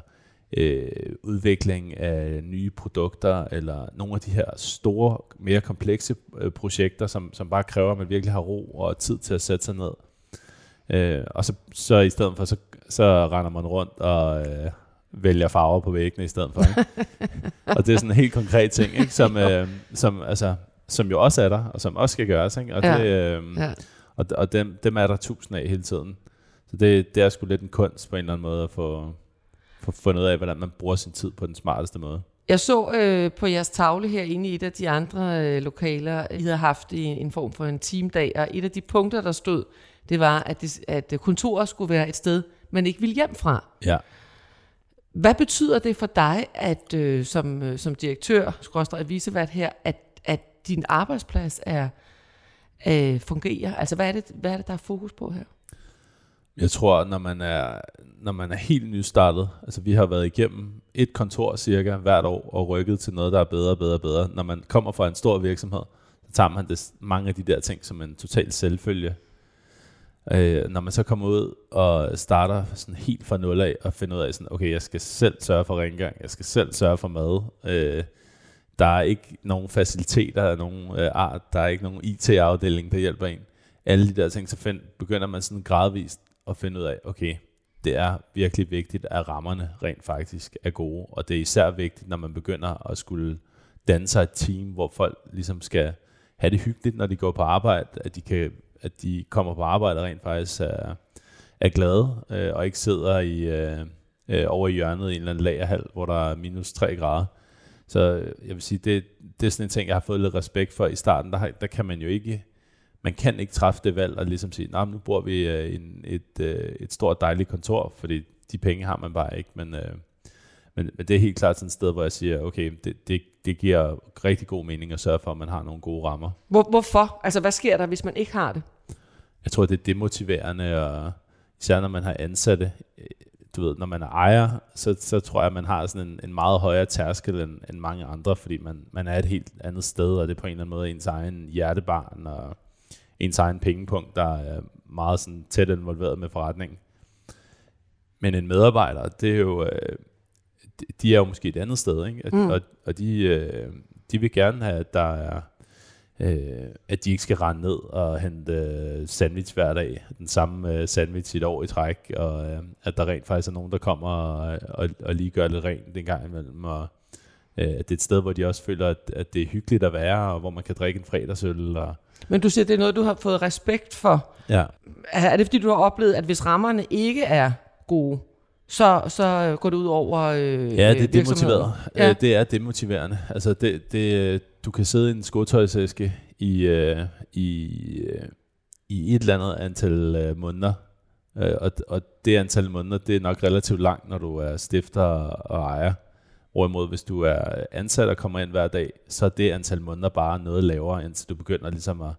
øh, udvikling af nye produkter, eller nogle af de her store, mere komplekse øh, projekter, som, som bare kræver, at man virkelig har ro og tid til at sætte sig ned. Øh, og så, så i stedet for, så, så render man rundt og øh, vælger farver på væggene i stedet for. Ikke? og det er sådan en helt konkret ting, ikke? Som, øh, som, altså, som jo også er der, og som også skal gøres. Ikke? Og, ja. det, øh, ja. og, og dem, dem er der tusind af hele tiden. Så det, det er sgu lidt en kunst på en eller anden måde at få, få fundet ud af, hvordan man bruger sin tid på den smarteste måde. Jeg så øh, på jeres tavle her inde i et af de andre øh, lokaler, I havde haft i en form for en teamdag, og et af de punkter, der stod, det var, at, det, at kontoret skulle være et sted, man ikke ville hjem fra. Ja. Hvad betyder det for dig, at øh, som, øh, som direktør, skråstrej visevært her, at, at din arbejdsplads er øh, fungerer? Altså, hvad er, det, hvad er det, der er fokus på her? Jeg tror, når man er, når man er helt nystartet, altså vi har været igennem et kontor cirka hvert år og rykket til noget, der er bedre bedre bedre. Når man kommer fra en stor virksomhed, så tager man det, mange af de der ting som en total selvfølge. Øh, når man så kommer ud og starter sådan helt fra nul af og finder ud af sådan, okay, jeg skal selv sørge for rengøring, jeg skal selv sørge for mad. Øh, der er ikke nogen faciliteter af nogen øh, art, der er ikke nogen IT-afdeling, der hjælper en. Alle de der ting, så find, begynder man sådan gradvist at finde ud af, okay, det er virkelig vigtigt, at rammerne rent faktisk er gode, og det er især vigtigt, når man begynder at skulle danne sig et team, hvor folk ligesom skal have det hyggeligt, når de går på arbejde, at de, kan, at de kommer på arbejde og rent faktisk er, er glade, øh, og ikke sidder i, øh, øh, over i hjørnet i en eller anden lagerhal, hvor der er minus 3 grader. Så øh, jeg vil sige, det, det er sådan en ting, jeg har fået lidt respekt for i starten. Der, der kan man jo ikke man kan ikke træffe det valg og ligesom sige, nej, nu bor vi i en, et, øh, et stort dejligt kontor, fordi de penge har man bare ikke. Men, øh, Men, men det er helt klart sådan et sted, hvor jeg siger, okay, det, det, det giver rigtig god mening at sørge for, at man har nogle gode rammer. Hvor, hvorfor? Altså, hvad sker der, hvis man ikke har det? Jeg tror, det er demotiverende, og især når man har ansatte, øh, du ved, når man er ejer, så, så tror jeg, at man har sådan en, en meget højere tærskel end, end mange andre, fordi man, man er et helt andet sted, og det er på en eller anden måde ens egen hjertebarn, og ens egen pengepunkt, der er meget sådan tæt involveret med forretningen. Men en medarbejder, det er jo, øh, de er jo måske et andet sted, ikke? Mm. Og, og de, øh, de vil gerne have, at der er, øh, at de ikke skal rende ned og hente øh, sandwich hver dag, den samme øh, sandwich et år i træk, og øh, at der rent faktisk er nogen, der kommer og, og, og lige gør lidt rent en gang imellem, og øh, det er et sted, hvor de også føler, at, at det er hyggeligt at være, og hvor man kan drikke en fredagsøl. Og Men du siger, det er noget, du har fået respekt for. ja, Er det fordi, du har oplevet, at hvis rammerne ikke er gode, så, så går det ud over øh, Ja, det er demotiverende. Ja. Ja. Det er demotiverende. Altså, det, det, du kan sidde i en skotøjsæske i, øh, i, øh, i et eller andet antal øh, måneder, øh, og, og det antal måneder, det er nok relativt langt, når du er stifter og ejer. Hvorimod, hvis du er ansat og kommer ind hver dag, så er det antal måneder bare noget lavere, indtil du begynder ligesom at,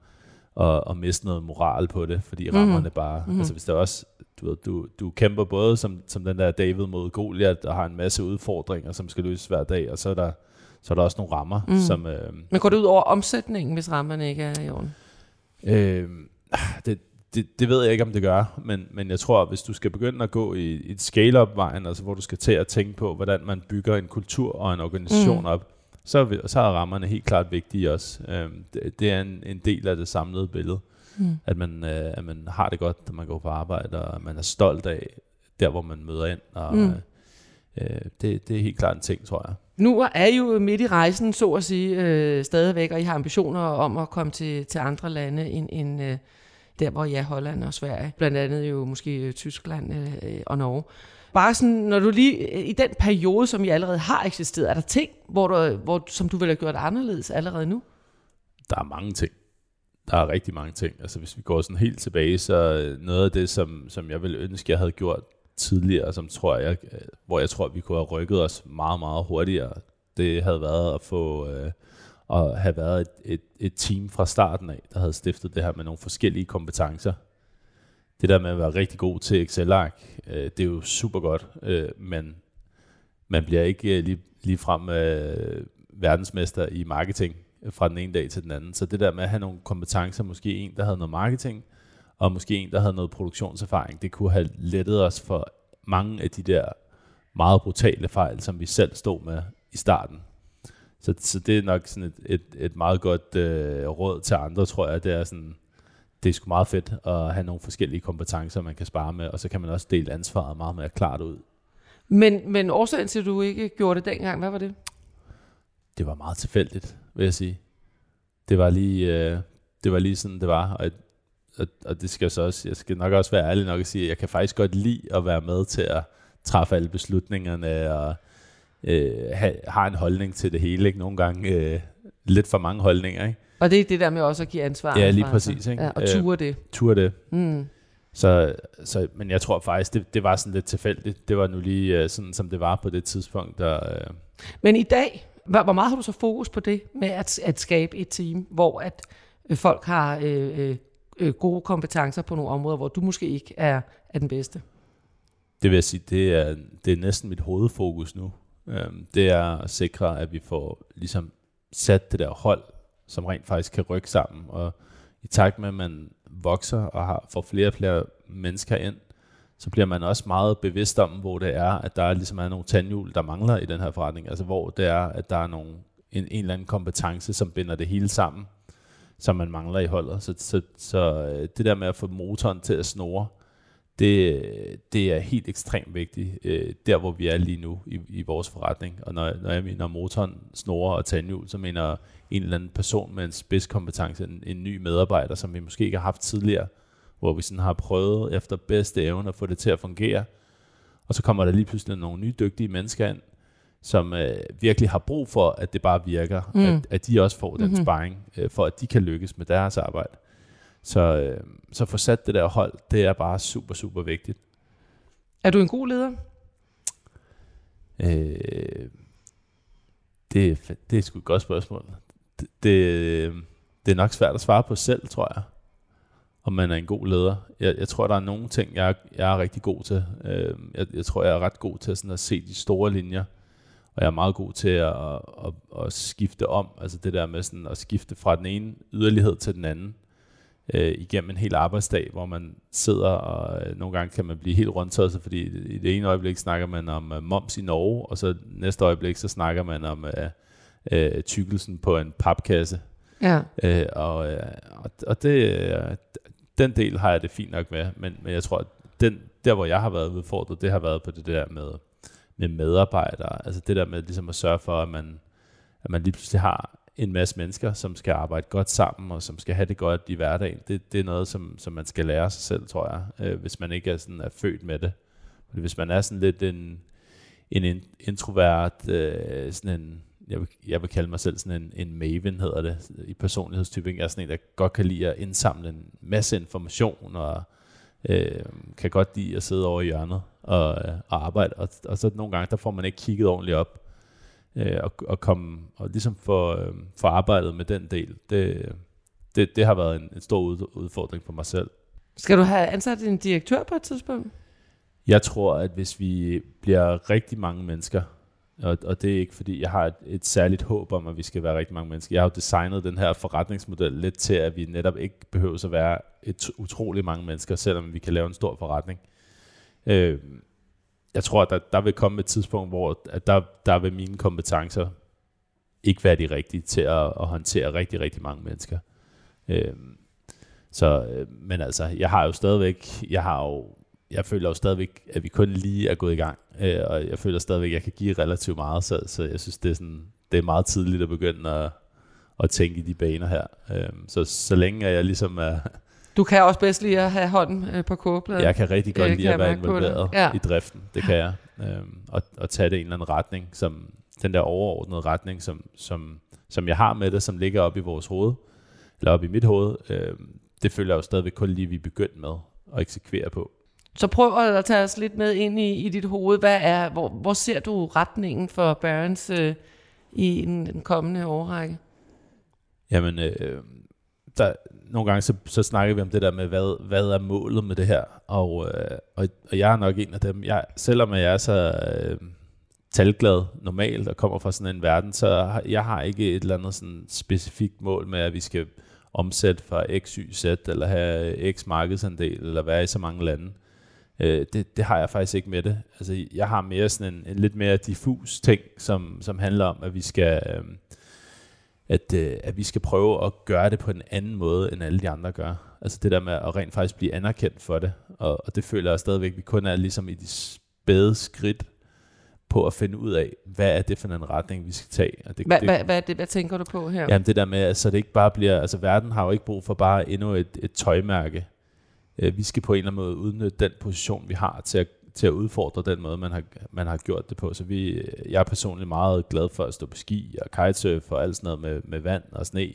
at, at miste noget moral på det, fordi Mhm. rammerne bare, mm. altså hvis der også, du, ved, du, du kæmper både som, som den der David mod Goliath, og har en masse udfordringer, som skal løses hver dag, og så er der, så er der også nogle rammer, mm. som, øh, Men går det ud over omsætningen, hvis rammerne ikke er i orden? Øh, det, det, det ved jeg ikke, om det gør, men, men jeg tror, at hvis du skal begynde at gå i, i et scale-up-vejen, altså hvor du skal til at tænke på, hvordan man bygger en kultur og en organisation Mm. op, så, så er rammerne helt klart vigtige også. Øh, det, det er en, en del af det samlede billede, Mm. at man, øh, at man har det godt, når man går på arbejde, og man er stolt af der, hvor man møder ind, og Mm. mm. øh, det, det er helt klart en ting, tror jeg. Nu er I jo midt i rejsen, så at sige, øh, stadigvæk, og I har ambitioner om at komme til, til andre lande end, end øh, der, hvor ja, Holland og Sverige. Blandt andet jo måske øh, Tyskland øh, øh, og Norge. Bare sådan, når du lige, øh, i den periode, som I allerede har eksisteret, er der ting, hvor du, hvor, som du ville have gjort anderledes allerede nu? Der er mange ting. Der er rigtig mange ting. Altså hvis vi går sådan helt tilbage, så noget af det, som, som jeg ville ønske, jeg havde gjort tidligere, som tror jeg, hvor jeg tror, vi kunne have rykket os meget, meget hurtigere, det havde været at få øh, at have været et, et, et team fra starten af, der havde stiftet det her med nogle forskellige kompetencer. Det der med at være rigtig god til Excel-ark, øh, det er jo super godt, øh, men man bliver ikke øh, lige, lige frem øh, verdensmester i marketing fra den ene dag til den anden. Så det der med at have nogle kompetencer, måske en, der havde noget marketing, og måske en, der havde noget produktionserfaring, det kunne have lettet os for mange af de der meget brutale fejl, som vi selv stod med i starten. Så, så det er nok sådan et, et, et meget godt øh, råd til andre, tror jeg. Det er sådan, det er sgu meget fedt at have nogle forskellige kompetencer, man kan spare med, og så kan man også dele ansvaret meget mere klart ud. Men, men årsagen til, at du ikke gjorde det dengang, hvad var det? det var meget tilfældigt, vil jeg sige. Det var lige, øh, det var lige sådan, det var. Og, og, og det skal jeg så også, jeg skal nok også være ærlig nok at sige, at jeg kan faktisk godt lide at være med til at træffe alle beslutningerne, og øh, har en holdning til det hele, ikke? Nogle gange øh, lidt for mange holdninger, ikke? Og det er det der med også at give ansvar. Ja, lige præcis, ikke? Ja, og Øh, ture det. Tur det. Mm. Så, så, men jeg tror faktisk, det, det var sådan lidt tilfældigt. Det var nu lige øh, sådan, som det var på det tidspunkt. Der, øh, Men i dag, hvor hvor meget har du så fokus på det med at, at skabe et team, hvor at øh, folk har øh, øh, øh, gode kompetencer på nogle områder, hvor du måske ikke er, er den bedste? Det vil jeg sige, det er, det er næsten mit hovedfokus nu. Øhm, det er at sikre, at vi får ligesom sat det der hold, som rent faktisk kan rykke sammen. Og i takt med, at man vokser og har, får flere og flere mennesker ind, så bliver man også meget bevidst om, hvor det er, at der ligesom er nogle tandhjul, der mangler i den her forretning. Altså hvor det er, at der er nogle, en, en eller anden kompetence, som binder det hele sammen, som man mangler i holdet. Så, så, så øh, det der med at få motoren til at snore, det, det er helt ekstremt vigtigt, øh, der hvor vi er lige nu i, i vores forretning. Og når, når jeg mener motoren, snore og tandhjul, så mener en eller anden person med en spidskompetence, en, en ny medarbejder, som vi måske ikke har haft tidligere, hvor vi sådan har prøvet efter bedste evne at få det til at fungere. Og så kommer der lige pludselig nogle nye dygtige mennesker ind, som øh, virkelig har brug for, at det bare virker, Mm. at, at de også får den Mhm. mm-hmm. sparring, øh, for at de kan lykkes med deres arbejde. Så, øh, så få sat det der hold, det er bare super, super vigtigt. Er du en god leder? Øh, det, det er sgu et godt spørgsmål. Det, det, det er nok svært at svare på selv, tror jeg. Om man er en god leder. Jeg, jeg tror, der er nogle ting, jeg, jeg er rigtig god til. Øh, jeg, jeg tror, jeg er ret god til sådan at se de store linjer. Og jeg er meget god til at, at, at, at skifte om. Altså det der med sådan at skifte fra den ene yderlighed til den anden øh, igennem en hel arbejdsdag, hvor man sidder, og øh, nogle gange kan man blive helt rundt fordi i det ene øjeblik snakker man om øh, moms i Norge, og så næste øjeblik så snakker man om øh, øh, tykkelsen på en papkasse. Ja. Øh, og, øh, og det, øh, den del har jeg det fint nok med, men, men jeg tror, at den, der hvor jeg har været udfordret, det har været på det der med, med medarbejdere, altså det der med ligesom at sørge for, at man, at man lige pludselig har en masse mennesker, som skal arbejde godt sammen, og som skal have det godt i hverdagen. Det, det er noget, som, som man skal lære sig selv, tror jeg, øh, hvis man ikke er, sådan, er født med det. Fordi hvis man er sådan lidt en, en introvert, øh, sådan en, jeg vil, jeg vil kalde mig selv sådan en, en maven, hedder det, i personlighedstypen. Jeg er sådan en, der godt kan lide at indsamle en masse information, og øh, kan godt lide at sidde over i hjørnet og, øh, og arbejde. Og, og så nogle gange, der får man ikke kigget ordentligt op øh, og, og komme og ligesom få, øh, få arbejdet med den del. Det, det, det har været en, en stor udfordring for mig selv. Skal du have ansat en direktør på et tidspunkt? Jeg tror, at hvis vi bliver rigtig mange mennesker, og, og det er ikke fordi, jeg har et, et særligt håb om, at vi skal være rigtig mange mennesker. Jeg har jo designet den her forretningsmodel lidt til, at vi netop ikke behøver at være et utrolig mange mennesker, selvom vi kan lave en stor forretning. Øh, jeg tror, at der, der vil komme et tidspunkt, hvor at der, der vil mine kompetencer ikke være de rigtige til at, at håndtere rigtig, rigtig mange mennesker. Øhm, så, øh, men altså, jeg har jo stadigvæk, jeg har jo, jeg føler jo stadigvæk, at vi kun lige er gået i gang, øh, og jeg føler stadigvæk, at jeg kan give relativt meget, så, så jeg synes, det er, sådan, det er meget tidligt at begynde at, at tænke i de baner her. Øhm, så så længe jeg ligesom er, du kan også bedst lide at have hånden øh, på kogebladet. Jeg kan rigtig godt lide at være involveret ja. i driften. Det kan jeg. Øhm, og, og tage det i en eller anden retning, som den der overordnede retning, som, som, som jeg har med det, som ligger op i vores hoved, eller op i mit hoved, øhm, det føler jeg jo stadigvæk kun lige, vi er begyndt med at eksekvere på. Så prøv at tage os lidt med ind i, i dit hoved. Hvad er, hvor, hvor ser du retningen for Barons øh, i den, den kommende årrække? Jamen, øh, der, nogle gange så, så snakker vi om det der med, hvad, hvad er målet med det her? Og, øh, og, og jeg er nok en af dem. Jeg, selvom jeg er så øh, talglad normalt og kommer fra sådan en verden, så har, jeg har ikke et eller andet sådan specifikt mål med, at vi skal omsætte fra X, Y, Z, eller have X markedsandel, eller være i så mange lande. Øh, det, det har jeg faktisk ikke med det. Altså, jeg har mere sådan en, en lidt mere diffus ting, som, som handler om, at vi skal... Øh, at, øh, at vi skal prøve at gøre det på en anden måde, end alle de andre gør. Altså det der med at rent faktisk blive anerkendt for det. Og, og det føler jeg stadigvæk, at vi kun er ligesom i de spæde skridt på at finde ud af, hvad er det for en retning, vi skal tage. Og det, hvad, det, hvad, hvad, det, hvad tænker du på her? Jamen det der med, at så det ikke bare bliver, altså verden har jo ikke brug for bare endnu et, et tøjmærke. Øh, vi skal på en eller anden måde udnytte den position, vi har til at til at udfordre den måde, man har, man har gjort det på. Så vi, jeg er personligt meget glad for at stå på ski og kitesurf og alt sådan noget med, med vand og sne.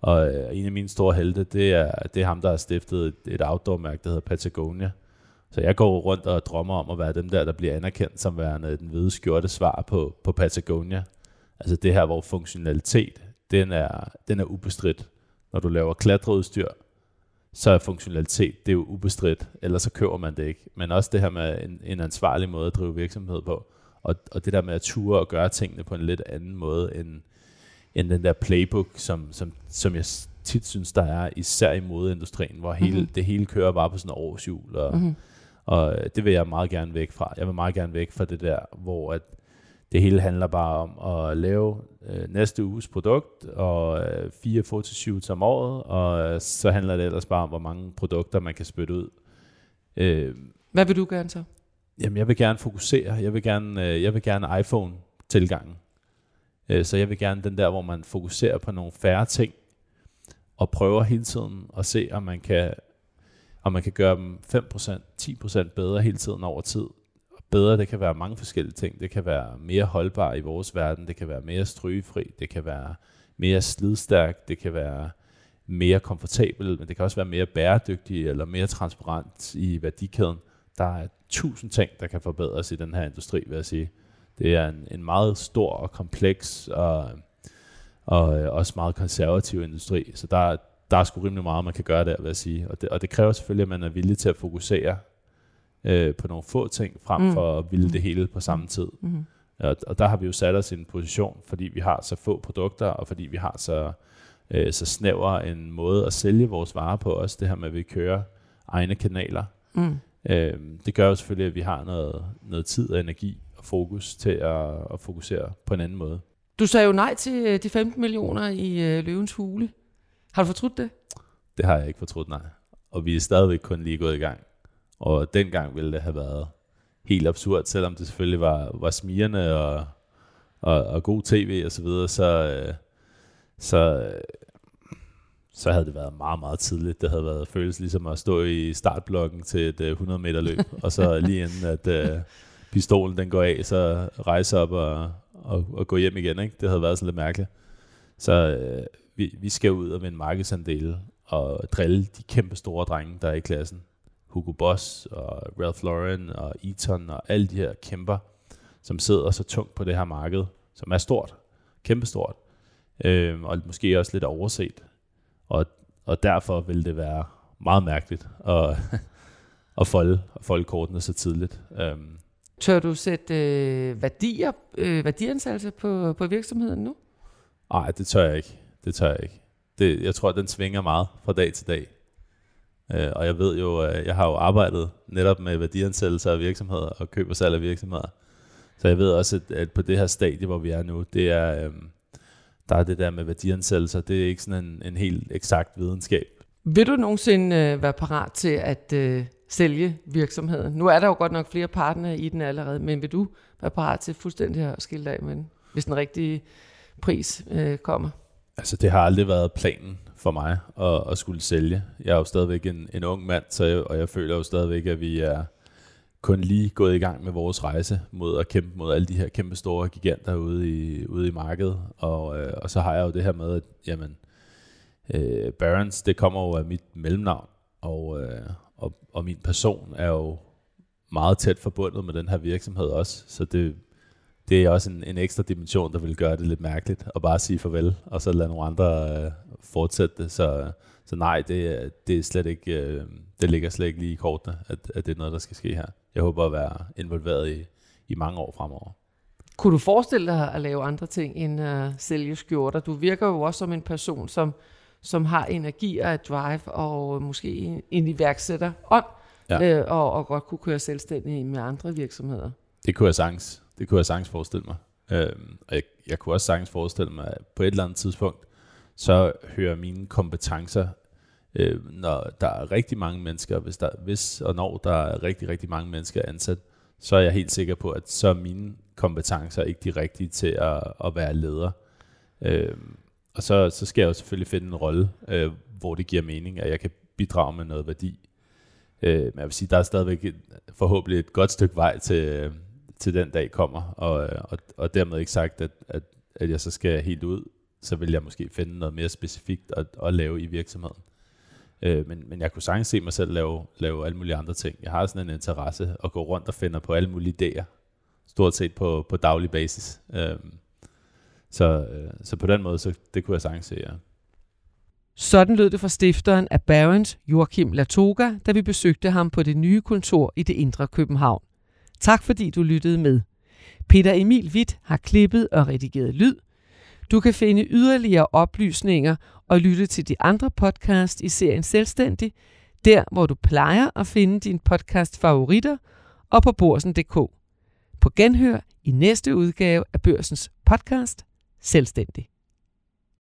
Og øh, en af mine store helte, det er, det er ham, der har stiftet et, et outdoor-mærke, der hedder Patagonia. Så jeg går rundt og drømmer om at være dem der, der bliver anerkendt som værende den hvide skjorte svar på, på Patagonia. Altså det her, hvor funktionalitet, den er, den er ubestridt. Når du laver klatreudstyr, så er funktionalitet, det er jo ubestridt, ellers så køber man det ikke. Men også det her med en, en ansvarlig måde at drive virksomhed på, og, og det der med at ture og gøre tingene på en lidt anden måde, end, end den der playbook, som, som, som jeg tit synes, der er, især i modeindustrien, hvor hele, mm-hmm. det hele kører bare på sådan en årshjul, og, mm-hmm. og det vil jeg meget gerne væk fra. Jeg vil meget gerne væk fra det der, hvor at det hele handler bare om at lave øh, næste uges produkt og øh, fire fotoshoots om året, og øh, så handler det ellers bare om, hvor mange produkter man kan spytte ud. Øh, Hvad vil du gerne så? Jamen, jeg vil gerne fokusere. Jeg vil gerne, øh, jeg vil gerne iPhone-tilgangen. Øh, så jeg vil gerne den der, hvor man fokuserer på nogle færre ting, og prøver hele tiden at se, om man kan, om man kan gøre dem 5%, 10% bedre hele tiden over tid bedre, det kan være mange forskellige ting. Det kan være mere holdbar i vores verden, det kan være mere strygefri, det kan være mere slidstærk, det kan være mere komfortabel, men det kan også være mere bæredygtig eller mere transparent i værdikæden. Der er tusind ting, der kan forbedres i den her industri, vil jeg sige. Det er en, en meget stor og kompleks og, og øh, også meget konservativ industri, så der, der er sgu rimelig meget, man kan gøre der, vil jeg sige. Og det, og det kræver selvfølgelig, at man er villig til at fokusere øh, på nogle få ting, frem mm. for at ville det hele på samme tid. Mm. Og, og der har vi jo sat os i en position, fordi vi har så få produkter, og fordi vi har så, øh, så snæver en måde at sælge vores varer på, også det her med, at vi kører egne kanaler. Mm. Øh, det gør jo selvfølgelig, at vi har noget, noget tid og energi og fokus til at, at fokusere på en anden måde. Du sagde jo nej til øh, de 15 millioner i øh, løvens hule. Har du fortrudt det? Det har jeg ikke fortrudt, nej. Og vi er stadigvæk kun lige gået i gang. Og dengang ville det have været helt absurd, selvom det selvfølgelig var, var smirende og, og, og god tv og så videre, så, øh, så, så havde det været meget, meget tidligt. Det havde været føles ligesom at stå i startblokken til et 100 meter løb, og så lige inden at uh, pistolen den går af, så rejse op og, og, og gå hjem igen. Ikke? Det havde været sådan lidt mærkeligt. Så uh, vi, vi skal ud og vinde markedsandele og drille de kæmpe store drenge, der er i klassen. Hugo Boss og Ralph Lauren og Eton og alle de her kæmper, som sidder så tungt på det her marked, som er stort, kæmpestort, øh, og måske også lidt overset. Og, og derfor vil det være meget mærkeligt at, at folde, at folde kortene så tidligt. Um, Tør du sætte øh, værdier, øh, værdiansættelse på, på virksomheden nu? Nej, det tør jeg ikke. Det tør jeg ikke. Det, jeg tror, den svinger meget fra dag til dag. Uh, og jeg ved jo, uh, jeg har jo arbejdet netop med værdiansættelse af virksomheder og køb og salg af virksomheder. Så jeg ved også, at, at på det her stadie, hvor vi er nu, det er, um, der er det der med værdiansættelser, det er ikke sådan en, en helt eksakt videnskab. Vil du nogensinde øh, være parat til at øh, sælge virksomheden? Nu er der jo godt nok flere partnere i den allerede, men vil du være parat til fuldstændig at skille af med den, hvis den rigtige pris øh, kommer? Altså det har aldrig været planen for mig at, at skulle sælge. Jeg er jo stadigvæk en, en ung mand, så jeg, og jeg føler jo stadigvæk, at vi er kun lige gået i gang med vores rejse mod at kæmpe mod alle de her kæmpe store giganter ude i, ude i markedet. Og, øh, og så har jeg jo det her med, at jamen, øh, Barons, det kommer jo af mit mellemnavn, og, øh, og, og min person er jo meget tæt forbundet med den her virksomhed også, så det, det er også en, en ekstra dimension, der vil gøre det lidt mærkeligt at bare sige farvel, og så lade nogle andre øh, fortsætte det. Så, så nej, det, det, er slet ikke, øh, det ligger slet ikke lige i kortene, at, at det er noget, der skal ske her. Jeg håber at være involveret i, i mange år fremover. Kunne du forestille dig at lave andre ting end at sælge skjorter? Du virker jo også som en person, som, som har energi og et drive, og måske en iværksætter ånd, ja. øh, og, og godt kunne køre selvstændig med andre virksomheder. Det kunne jeg sagtens, det kunne jeg sagtens forestille mig. Øh, og jeg, jeg kunne også sagtens forestille mig, at på et eller andet tidspunkt, så hører mine kompetencer, øh, når der er rigtig mange mennesker, hvis, der, hvis og når der er rigtig, rigtig mange mennesker ansat, så er jeg helt sikker på, at så er mine kompetencer ikke de rigtige til at, at være leder. Øh, og så, så skal jeg jo selvfølgelig finde en rolle, øh, hvor det giver mening, at jeg kan bidrage med noget værdi. Øh, men jeg vil sige, der er stadigvæk et, forhåbentlig et godt stykke vej til, øh, til den dag kommer, og, øh, og, og dermed ikke sagt, at, at, at jeg så skal helt ud, så vil jeg måske finde noget mere specifikt at, at lave i virksomheden. Øh, men, men jeg kunne sagtens se mig selv lave, lave alle mulige andre ting. Jeg har sådan en interesse at gå rundt og finde på alle mulige idéer, stort set på, på daglig basis. Øh, så, øh, så på den måde, så det kunne jeg sagtens se, ja. Sådan lød det fra stifteren af Barons, Joachim Latoga, da vi besøgte ham på det nye kontor i det indre København. Tak fordi du lyttede med. Peter Emil Witt har klippet og redigeret lyd. Du kan finde yderligere oplysninger og lytte til de andre podcast i serien Selvstændig, der hvor du plejer at finde din podcast favoritter og på borsen.dk. På genhør i næste udgave af Børsens podcast Selvstændig.